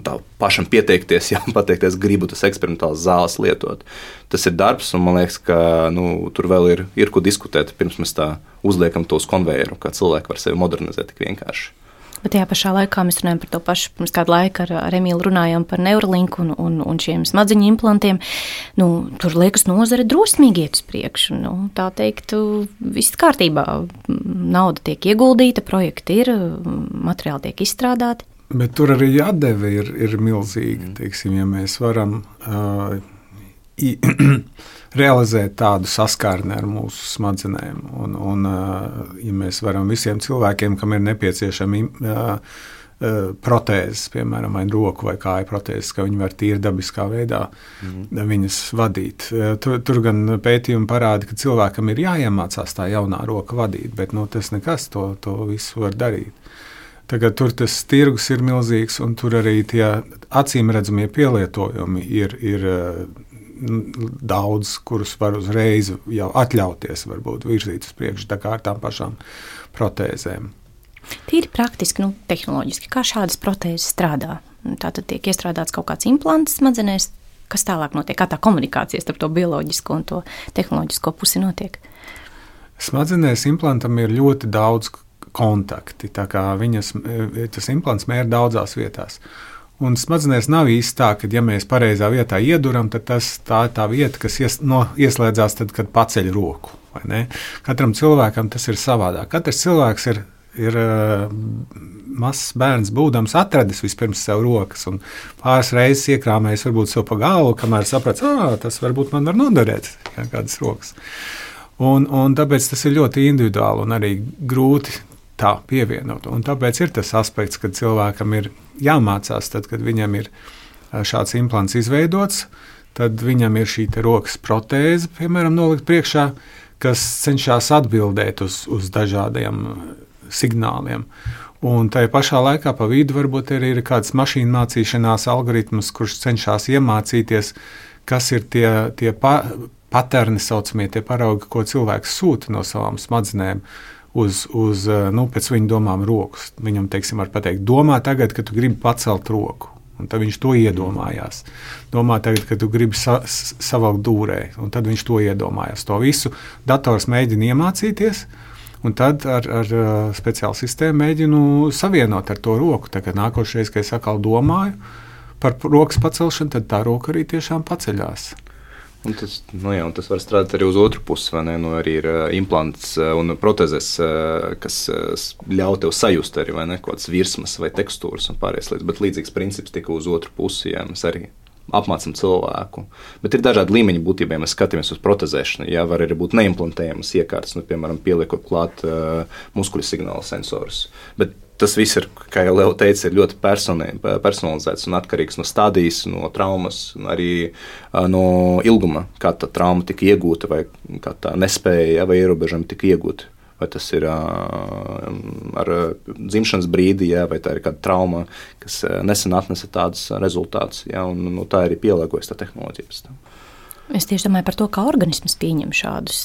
tā pašam pieteikties, ja pateikties, gribu tas eksperimentāls zāles lietot. Tas ir darbs, un man liekas, ka nu, tur vēl ir, ir ko diskutēt, pirms mēs tā uzliekam to uz konvejeru, kā cilvēki var sevi modernizēt tik vienkārši. Bet tajā pašā laikā mēs runājam par to pašu. Pirms kāda laika ar, ar Emīlu runājām par neurolinku un, un, un šiem smadzeņu implantiem. Nu, tur liekas, nozare drosmīgi iet uz priekšu. Nu, tā teikt, viss kārtībā. Nauda tiek ieguldīta, projekti ir, materiāli tiek izstrādāti. Bet tur arī atdeve ir, ir milzīga. Teiksim, ja mēs varam uh, realizēt tādu saskarni ar mūsu smadzenēm. Un, un, ja mēs varam visiem cilvēkiem, kam ir nepieciešami protēzes, piemēram, vai roku vai kāju protēzes, ka viņi var tīri dabiskā veidā mm. viņas vadīt. Tur, tur gan pētījumi parāda, ka cilvēkam ir jāiemācās tā jaunā roka vadīt, bet nu, tas nekas to, to visu var darīt. Tagad tur tas tirgus ir milzīgs, un tur arī tie acīm redzamie pielietojumi ir, ir daudz, kurus var uzreiz jau atļauties, varbūt virzīt uz priekšu, tā kā ar tām pašām protēzēm. Tīri praktiski, nu, tehnoloģiski, kā šādas protēzes strādā. Tātad tiek iestrādāts kaut kāds implants smadzenēs, kas tālāk notiek, kā tā komunikācija starp to bioloģisko un to tehnoloģisko pusi notiek. Smadzenēs implantam ir ļoti daudz kontakti. Viņas, tas implants mēra daudzās vietās. Un smadzenēs nav īsti tā, ka, ja mēs pareizā vietā ieduram, tad tas, tā ir tā vieta, kas ies, no, ieslēdzās tad, kad paceļ roku. Katram cilvēkam tas ir savādāk. Katrs cilvēks ir ir uh, mazs bērns, būdams atradis vispirms sev rokas un pāris reizes iekrāmējis varbūt sev pa galvu, kamēr saprata, ah, tas varbūt man var noderēt, ja, kādas rokas. Un, un tāpēc tas ir ļoti individuāli un arī grūti tā pievienot. Un tāpēc ir tas aspekts, ka cilvēkam ir jāmācās, tad, kad viņam ir šāds implants izveidots, tad viņam ir šī rokas protēze, piemēram, nolikt priekšā, kas cenšas atbildēt uz, uz dažādiem signāliem. Un tajā pašā laikā pa vidu varbūt arī ir kāds mašīnu mācīšanās algoritms, kurš cenšas iemācīties, kas ir tie, tie pa, paterni, saucamie tie paraugi, ko cilvēks sūta no savām smadzenēm. Uz, uz nu, pēc viņa domām, rokas. Viņam, teiksim, var pateikt, domā tagad, ka tu gribi pacelt roku. Un tad viņš to iedomājās. Domā, tagad, kad tu gribi sa savākt dūrē, un tad viņš to iedomājās. To visu dators mēģina iemācīties. Un tad ar, ar speciālu sistēmu mēģinu savienot ar to roku. Tagad nākošais, kad es atkal domāju par rokas pacelšanu, tad tā roka arī tiešām paceļās. Un tas, nu jā, tas var strādāt arī uz otru pusi. Nu, arī ir uh, implants uh, un protezes, uh, kas ļauj tev sajust arī ne, kaut kādas virsmas vai tekstūras un pārējās lietas. Bet līdzīgs princips tika uz otru pusi. Jā, mēs arī apmācām cilvēku. Bet ir dažādi līmeņi būtībā, ja mēs skatāmies uz protezēšanu. Jā, var arī būt neimplantējamas iekārtas, nu, piemēram, pieliekot klāt uh, muskuļu signāla sensorus. Bet tas viss ir, kā jau Leo teica, ļoti personalizēts un atkarīgs no stadijas, no traumas, arī no ilguma, kā tā trauma tika iegūta, vai kā tā nespēja vai ierobežojumi tika iegūti vai tas ir ar dzimšanas brīdi, jā, vai tā ir kāda trauma, kas nesen atnesa tādus rezultātus. Jā, un, nu, tā ir pielāgojas tā tehnoloģija. Es tieši domāju par to, kā organisms pieņem šādus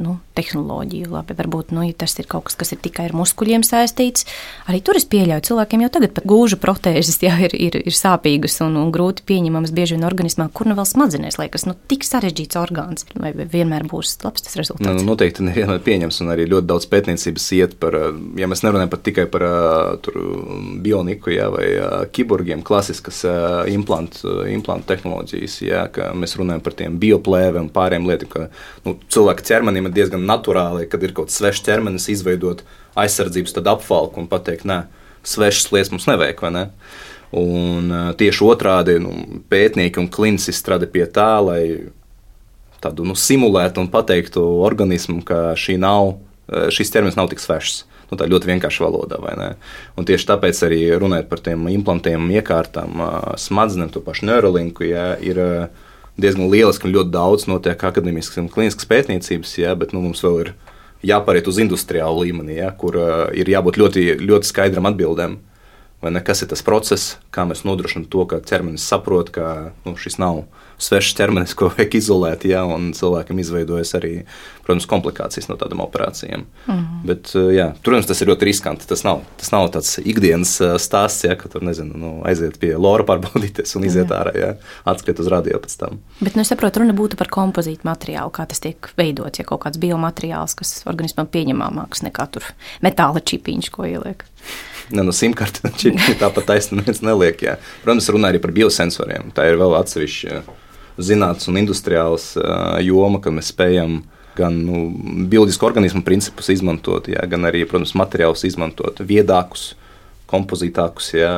nu, tehnoloģiju. Labi, varbūt nu, ja tas ir kaut kas, kas ir tikai ar muskuļiem saistīts. Arī tur es pieļauju, cilvēkiem jau tagad pat gūža protēzes jā, ir, ir, ir sāpīgas un, un grūti pieņemamas bieži vien organismā, kur nu vēl smadzenēs liekas, nu, tik sarežģīts orgāns. Vai vienmēr būs labs tas rezultāts? Nu, noteikti nevienmēr pieņems, un arī ļoti daudz pētniecības iet par, ja mēs nerunājam pat tikai par tur, bioniku jā, vai kiborgiem, klasiskas implantu, implantu tehnoloģijas, jā, ka mēs runājam par tiem bioplēve un pārējiem lietām, ka nu, cilvēka ķermenim ir diezgan naturāli, kad ir kaut kas svešs ķermenis, izveidot aizsardzības apvalku un pateikt, nē, svešas lietas mums nevajag. Ne? Un, tieši otrādi nu, pētnieki un kliniski strādā pie tā, lai tādu nu, simulētu un pateiktu organismam, ka šī nav, šis ķermenis nav tik svešs. Nu, tā ļoti vienkārša valoda, tieši tāpēc arī runājot par tiem implantiem, iekārtām, smadzenēm, to pašu neurolinku, ja, ir diezgan lieliski un ļoti daudz notiek akadēmiskas un klīniskas pētniecības, jā, bet nu, mums vēl ir jāpāriet uz industriālu līmeni, jā, kur uh, ir jābūt ļoti, ļoti skaidram atbildēm. Ne, kas ir tas process, kā mēs nodrošinām to, ka ķermenis saprot, ka nu, šis nav svešs ķermenis, ko vajag izolēt, ja, un cilvēkam izveidojas arī, protams, komplikācijas no tādām operācijām. Mm -hmm. Bet, eh, jā, protams, tas ir ļoti riskanti. Tas nav, tas nav tāds ikdienas eh, stāsts, ja, ka tur, nezinu, nu, aiziet pie lora pārbaudīties un iziet jā. ārā, ja, atskriet uz radio pēc tam. Bet, nu, saprotu, runa būtu par kompozītu materiālu, kā tas tiek veidots, ja kaut kāds biomateriāls, kas organismam pieņemamāks nekā tur metāla čipiņš, ko ieliek. Ne, no simtkartes tāpat taisnība neliek. Jā. Protams, runā arī par biosensoriem. Tā ir vēl atsevišķa zinātnīs un industriāls joma, ka mēs spējam gan nu, bioloģisku organismu principus izmantot, jā, gan arī, protams, materiālus izmantot viedākus, kompozītākus, jā,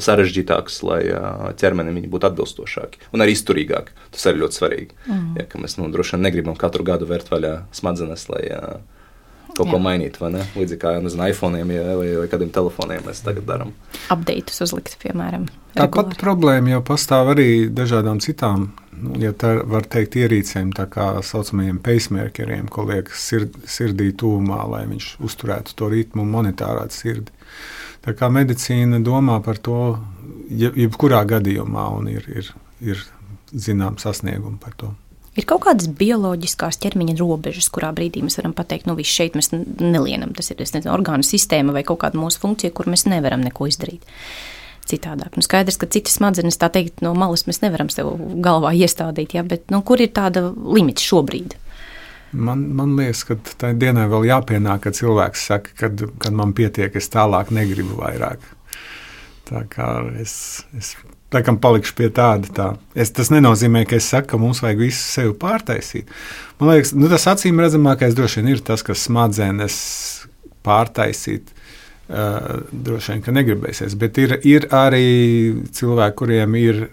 sarežģītākus, lai jā, ķermenim viņi būtu atbilstošāki un arī izturīgāki. Tas arī ļoti svarīgi. Mm. Jā, mēs nu, droši vien negribam katru gadu vērt vaļā smadzenes, lai jā, kaut Jā. ko mainīt? Līdzīgi kā nezinu, iPhone ja, vai, vai kādiem telefoniem mēs tagad darām. Updates uzlikt, piemēram. Tāpat problēma jau pastāv arī dažādām citām, nu, ja tā var teikt, ierīcēm, tā kā saucamajiem pacemakeriem, ko liek sird, sirdī tūmā, lai viņš uzturētu to ritmu un monitārētu sirdi. Tā kā medicīna domā par to jebkurā gadījumā un ir, ir, ir zinām sasniegumi par to. Ir kaut kādas bioloģiskās ķermeņa robežas, kurā brīdī mēs varam pateikt, nu, viss šeit mēs nelienam. Tas ir nezinu, orgānu sistēma vai kaut kāda mūsu funkcija, kur mēs nevaram neko izdarīt. Citādāk. Nu, skaidrs, ka citas smadzenes, tā teikt, no malas mēs nevaram sev galvā iestādīt, ja, bet nu, kur ir tāda limita šobrīd? Man, man liekas, ka tā dienā vēl jāpienāk, kad cilvēks saka, kad, kad man pietiek, es tālāk negribu vairāk. Tā kā es, es Laikam palikšu pie tāda. Tā. Es, tas nenozīmē, ka es saku, ka mums vajag visu sevi pārtaisīt. Man liekas, nu, tas acīm redzamākais droši vien ir tas, kas smadzenes pārtaisīt. Uh, droši vien, ka negribēsies, bet ir, ir arī cilvēki, kuriem ir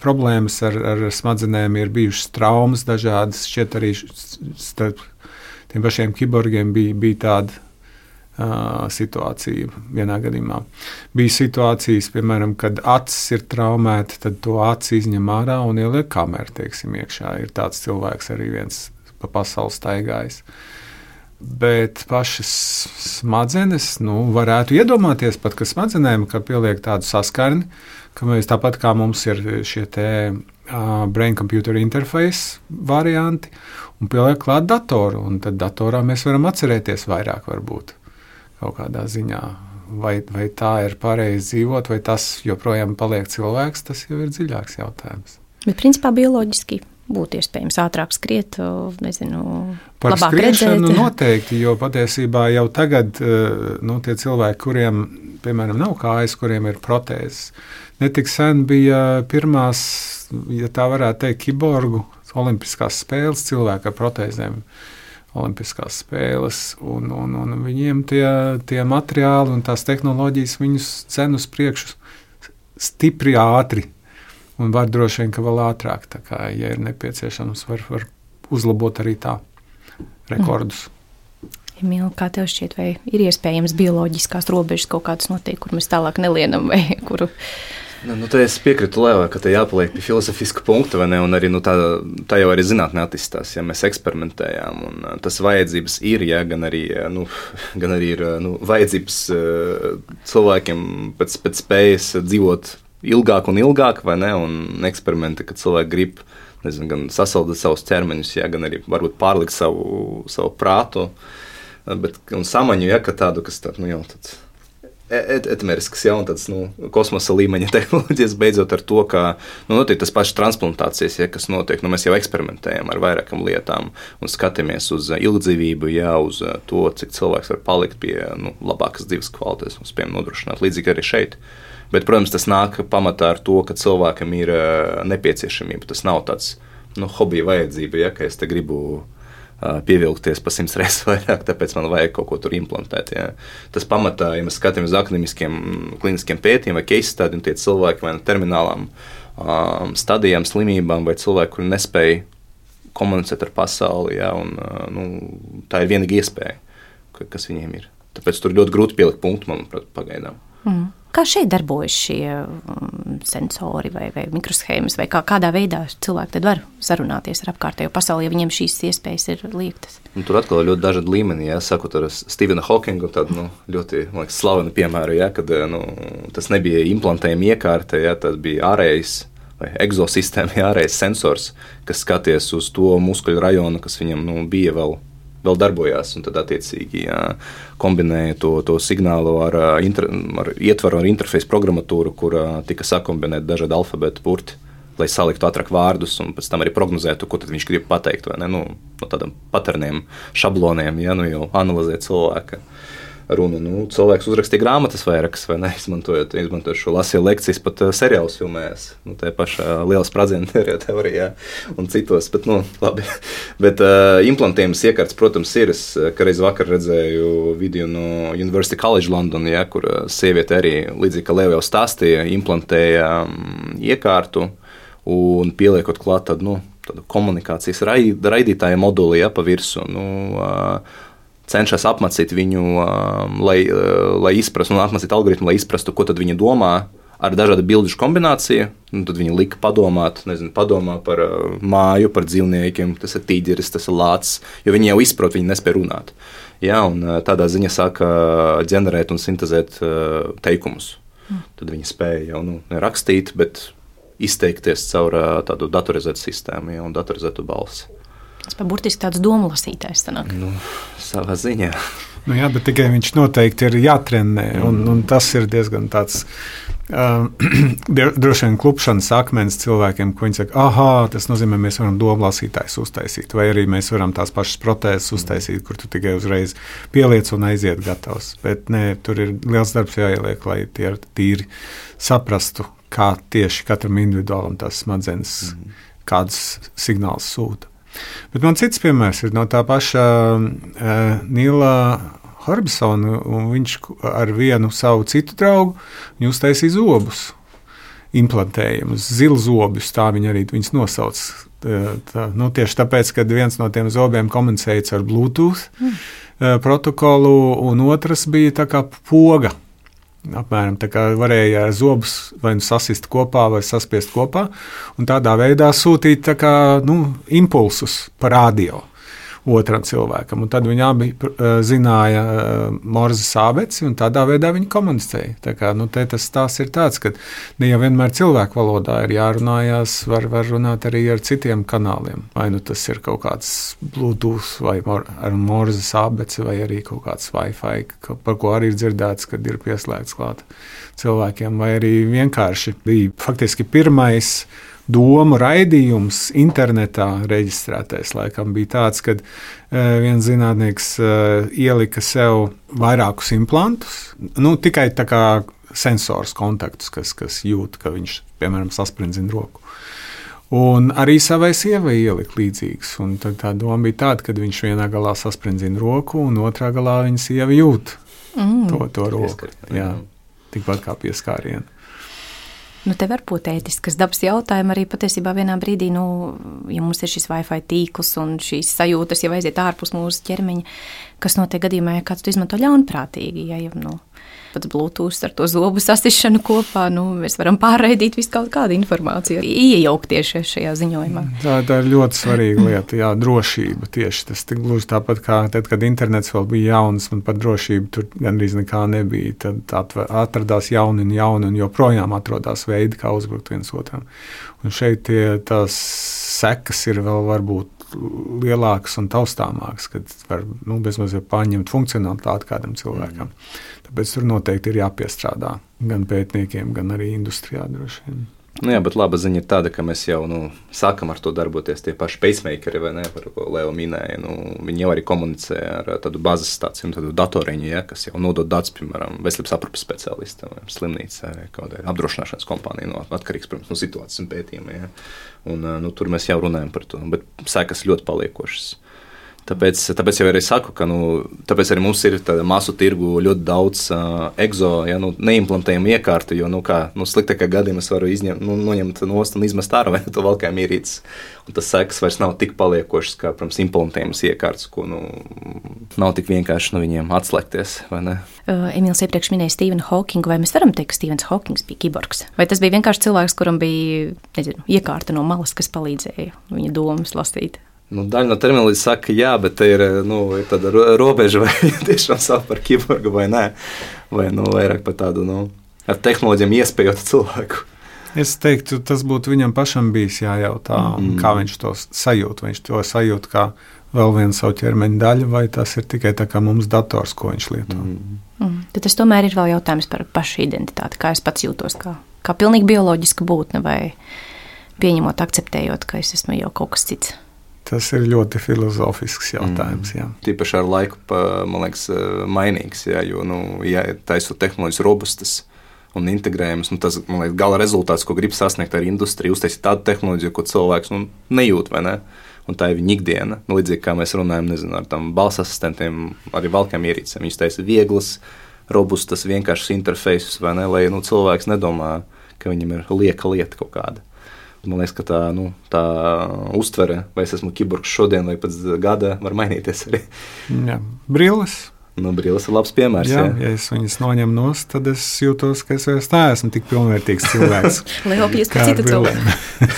problēmas ar, ar smadzenēm, ir bijušas traumas dažādas. Šķiet, arī starp tiem pašiem kiborgiem bija, bija tāda situācija vienā gadījumā. Bija situācijas, piemēram, kad acis ir traumēta, tad to aci izņem ārā un ieliek kamerā, teiksim, iekšā. Ir tāds cilvēks arī viens pa pasauli staigājis. Bet pašas smadzenes, nu, varētu iedomāties pat, ka smadzenēm, ka pieliek tādu saskarni, ka mēs tāpat kā mums ir šie te uh, brain computer interface varianti, un pieliek klāt datoru, un tad datorā mēs varam atcerēties vairāk varbūt kaut kādā ziņā. Vai, vai tā ir pareizi dzīvot, vai tas joprojām paliek cilvēks, tas jau ir dziļāks jautājums. Bet, principā, bioloģiski būtu iespējams ātrāk skriet, nezinu, par skriešanu redzēt. noteikti, jo patiesībā jau tagad nu, tie cilvēki, kuriem, piemēram, nav kājas, kuriem ir protēzes, netik sen bija pirmās, ja tā varētu teikt, kiborgu olimpiskās spēles cilvēki ar protēzēm. Olimpiskās spēles, un, un, un viņiem tie, tie materiāli un tās tehnoloģijas viņus cenu uz priekšu stipri ātri. Un var droši vien, ka vēl ātrāk, kā, ja ir nepieciešams, var, var uzlabot arī tā rekordus. Emīl, kā tev šķiet, vai ir iespējams bioloģiskās robežas kaut kādas noteikti, kur mēs tālāk nelienam vai kuru? Nu, nu, es piekrītu Lēvai, ka te jāpaliek pie filozofiska punkta, vai ne? Un arī nu, tā, tā jau arī zinātnē attīstās, ja mēs eksperimentējām. Un, tas vajadzības ir, ja gan arī, nu, gan arī ir nu, vajadzības cilvēkiem pēc, pēc spējas dzīvot ilgāk un ilgāk, vai ne? Un eksperimenti, kad cilvēki grib nezinu, gan sasaldēt savus ķermeņus, ja, gan arī varbūt pārlikt savu, savu prātu. Bet, samaņu, ja tādu, kas tāds, nu, jau tāds etmerisks, ja, un tāds nu, kosmosa līmeņa tehnoloģijas, beidzot ar to, ka nu, notiek tas pats transplantācijas, ja, kas notiek. Nu, mēs jau eksperimentējam ar vairākām lietām un skatāmies uz ilgdzīvību, ja, uz to, cik cilvēks var palikt pie nu, labākas dzīves kvalitātes un spējam nodrošināt. Līdzīgi arī šeit. Bet, protams, tas nāk pamatā ar to, ka cilvēkam ir nepieciešamība. Tas nav tāds nu, hobija vajadzība, ja, ka es te gribu pievilkties pa simts reizes vairāk, tāpēc man vajag kaut ko tur implantēt. Ja. Tas pamatā, ja mēs skatāmies uz akadēmiskiem kliniskiem pētījumiem vai case stādiem, tie cilvēki vai no terminālām um, stadijām, slimībām vai cilvēki, kuri nespēja komunicēt ar pasauli, ja, un, nu, tā ir vienīgā iespēja, kas viņiem ir. Tāpēc tur ļoti grūti pielikt punktu, manuprāt, pagaidām. Mm. Kā šeit darbojas šie um, sensori vai, vai mikroshēmas, vai kā, kādā veidā cilvēki var sarunāties ar apkārtējo pasauli, ja viņiem šīs iespējas ir liektas? Un tur atkal ir ļoti dažādi līmeņi. Ja, sakot ar Stevenu Hawkingu, tādu nu, ļoti liekas, slavenu piemēru, ja, kad nu, tas nebija implantējuma iekārta, ja, tas bija ārējais vai egzosistēma, ārējais sensors, kas skaties uz to muskuļu rajonu, kas viņam nu, bija vēl vēl darbojās. Tad, attiecīgi, jā, kombinēja to, to signālu ar, inter, ar ietvaru, ar interfeisu programmatūru, kur tika sakombinēti dažādi alfabēta burti. Lai saliktu ātrāk vārdus, un pēc tam arī prognozētu, ko viņš grib pateikt. Nu, no tādiem paterniem, šabloniem, ja nu jau analizē cilvēku runa. Nu, cilvēks uzrakstīja grāmatas vairākas, vai ne? Izmantojot, izmantojot šo lasīju lekcijas, pat uh, seriālus filmējās. Nu, tā pašā uh, liela sprādzienu teorijā un citos. Bet, nu, labi. bet uh, implantējums iekārts, protams, ir. Es reiz vakar redzēju video no University College London, ja, kur sieviete arī, līdzīgi kā Leo jau stāstīja, implantēja um, iekārtu un pieliekot klāt tādu, nu, tādu komunikācijas raidītāju moduli ja, pa virsmu. Nu, uh, cenšas apmācīt viņu, lai, lai izprastu, un apmācīt algoritmu, lai izprastu, ko viņi domā ar dažādu bildušu kombināciju. Tad viņi lika padomāt, nezinu, padomā par uh, māju, par dzīvniekiem, tas ir tīģeris, tas ir lācis, jo viņi jau izprot, viņi nespēja runāt. Jā, un uh, tādā ziņā sāka ģenerēt un sintēzēt uh, teikumus. Mm. Tad viņi spēja jau nu, rakstīt, bet izteikties caur uh, tādu datorizētu sistēmu ja, un datorizētu balsi. Tas pa burtiski tāds domu lasītājs. Nu, savā ziņā. Nu jā, bet tikai viņš noteikti ir jātrenē. Un, un tas ir diezgan tāds Uh, droši vien klupšanas akmens cilvēkiem, ko viņi saka, ah, tas nozīmē, mēs varam domu lasītājus uztaisīt, vai arī mēs varam tās pašas protēzes uztaisīt, kur tu tikai uzreiz pieliec un aiziet gatavs. Bet nē, tur ir liels darbs jāieliek, lai tie tīri saprastu, kā tieši katram individuālam tās smadzenes, mm. kādus signālus sūta. Bet man cits piemērs ir no tā paša uh, Nīla Harbisonu, un viņš ar vienu savu citu draugu uztaisīja zobus. Implantējumus, zilzobus, tā viņi arī viņus nosauc. Tā, tā, nu, tieši tāpēc, ka viens no tiem zobiem komunicēja ar Bluetooth mm. protokolu, un otrs bija tā kā poga. Apmēram tā kā varēja zobus vai nu sasist kopā, vai saspiest kopā, un tādā veidā sūtīt kā, nu, impulsus pa radio otram cilvēkam. Un tad viņi abi uh, zināja uh, Morzes abeci, un tādā veidā viņi komunicēja. Tā kā, nu, tas stāsts ir tāds, ka ne jau vienmēr cilvēku valodā ir jārunājās, var, var runāt arī ar citiem kanāliem. Vai nu tas ir kaut kāds Bluetooth vai mor, ar Morzes abeci, vai arī kaut kāds Wi-Fi, ka, par ko arī ir dzirdēts, kad ir pieslēgts klāt cilvēkiem, vai arī vienkārši bija faktiski pirmais domu raidījums internetā reģistrētais laikam bija tāds, ka uh, viens zinātnieks uh, ielika sev vairākus implantus, nu, tikai tā kā sensors kontaktus, kas, kas jūt, ka viņš, piemēram, sasprindzina roku. Un arī savai sievai ielika līdzīgs. Un tā doma bija tāda, ka viņš vienā galā sasprindzina roku, un otrā galā viņa sieva jūt mm. to, to roku. Jā, tikpat kā pieskārienu. Nu, te var būt ētiskas dabas jautājumi arī patiesībā vienā brīdī, nu, ja mums ir šis Wi-Fi tīkls un šīs sajūtas jau aiziet ārpus mūsu ķermeņa, kas notiek gadījumā, ja kāds to izmanto ļaunprātīgi. Ja, ja, nu, pats Bluetooth ar to zobu sasišanu kopā, nu, mēs varam pārraidīt visu kaut kādu informāciju, iejaukties šajā ziņojumā. Tā, tā ir ļoti svarīga lieta, jā, drošība tieši tas tik gluži tāpat kā tad, kad internets vēl bija jauns un par drošību tur gandrīz nekā nebija, tad atradās jauni un jauni un joprojām atrodās veidi, kā uzbrukt viens otram. Un šeit tie, tās sekas ir vēl varbūt lielākas un taustāmākas, kad var nu, bezmazliet pārņemt funkcionalitāti kādam cilvēkam. Mm. Tāpēc tur noteikti ir jāpiestrādā gan pētniekiem, gan arī industrijā droši vien. Nu jā, bet laba ziņa ir tāda, ka mēs jau nu, sākam ar to darboties. Tie paši pacemakeri, vai ne, par ko Leo minēja, nu, viņi jau arī komunicē ar tādu bāzes stāciju, tādu datoriņu, ja, kas jau nodod datus, piemēram, veselības aprūpes speciālistam, slimnīcai, kādai apdrošināšanas kompānijai, no, atkarīgs, protams, no situācijas un pētījumiem. Ja. Un, nu, tur mēs jau runājam par to, bet sekas ļoti paliekošas. Tāpēc, tāpēc jau arī saku, ka nu, arī mums ir masu tirgu ļoti daudz uh, exo, ja nu, neimplantējumu iekārtu. Jo, nu, kā nu, sliktākā gadījumā es varu izņemt, nu, noņemt nost un izmest ārā vai to valkā mierītis. Un tas sekas vairs nav tik paliekošas kā, protams, implantējumas iekārtas, ko nu, nav tik vienkārši no viņiem atslēgties. Uh, Emīls iepriekš minēja Stevenu Hawkingu, vai mēs varam teikt, ka Stevens Hawkings bija kiborgs? Vai tas bija vienkārši cilvēks, kuram bija nezinu, iekārta no malas, kas palīdzēja viņa domas lasīt? Nu, daļa no terminoloģijas saka, jā, bet te ir, nu, ir tāda robeža, vai tiešām sauc par kiborgu vai nē. Vai nu, vairāk par tādu nu, ar tehnoloģiem iespējotu cilvēku. Es teiktu, tas būtu viņam pašam bijis jājautā, mm. kā viņš to sajūt. Viņš to sajūt kā vēl vienu savu ķermeņa daļu, vai tas ir tikai tā kā mums dators, ko viņš lieto. Mm. Mm. Tad tas tomēr ir vēl jautājums par pašu identitāti, kā es pats jūtos, kā, kā pilnīgi bioloģiska būtne, vai pieņemot, akceptējot, ka es esmu jau kaut kas cits. Tas ir ļoti filozofisks jautājums. Mm. Tīpaši ar laiku, pa, man liekas, mainīgs. Jā, jo, nu, ja taisot tehnoloģijas robustas un integrējamas, nu, tas liekas, gala rezultāts, ko grib sasniegt ar industriju, uztaisīt tādu tehnoloģiju, ko cilvēks nu, nejūt. Ne? Un tā ir viņa ikdiena. Nu, līdzīgi kā mēs runājam nezinu, ar tādiem balss asistentiem, arī valkām ierīcēm. Viņas taisa vieglas, robustas, vienkāršas interfeisus, vai ne? Lai nu, cilvēks nedomā, ka viņam ir lieka lieta kaut kāda. Man liekas, ka tā, nu, tā uztvere, vai es esmu kiborgs šodien vai pēc gada, var mainīties arī. Jā, brilles. Nu, brīlis ir labs piemērs. Jā, jā. ja es viņas noņemu no stūra, tad es jūtos, ka es vairs neesmu tik pilnvērtīgs cilvēks. Lielākais par citu cilvēku.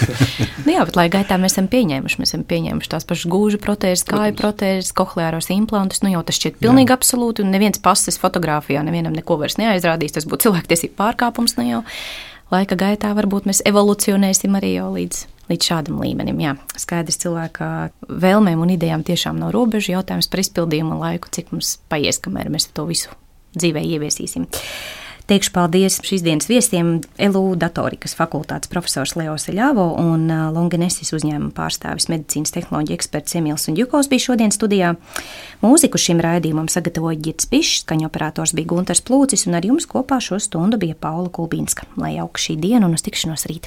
nu, jā, bet lai gaitā mēs esam pieņēmuši, mēs esam pieņēmuši tās pašas gūžu protēzes, kāju protēzes, kohleāros implantus. Nu, jau tas šķiet pilnīgi jā. absolūti, un neviens pases fotografijā nevienam neko vairs neaizrādīs. Tas būtu cilvēktiesību pārkāpums. Nu, jau laika gaitā varbūt mēs evolucionēsim arī jau līdz līdz šādam līmenim. Jā, skaidrs, cilvēka vēlmēm un idejām tiešām nav robežu jautājums par izpildījumu un laiku, cik mums paies, kamēr mēs to visu dzīvē ieviesīsim. Teikšu paldies šīs dienas viesiem LU datorikas fakultātes profesors Leo Seļāvo un Longinesis uzņēmuma pārstāvis medicīnas tehnoloģija eksperts Emīls un Jukovs bija šodien studijā. Mūziku šim raidījumam sagatavoja Girts Pišs, skaņu operators bija Gunters Plūcis un ar jums kopā šo stundu bija Paula Kulbīnska. Lai jauka šī diena un uz tikšanos rīt!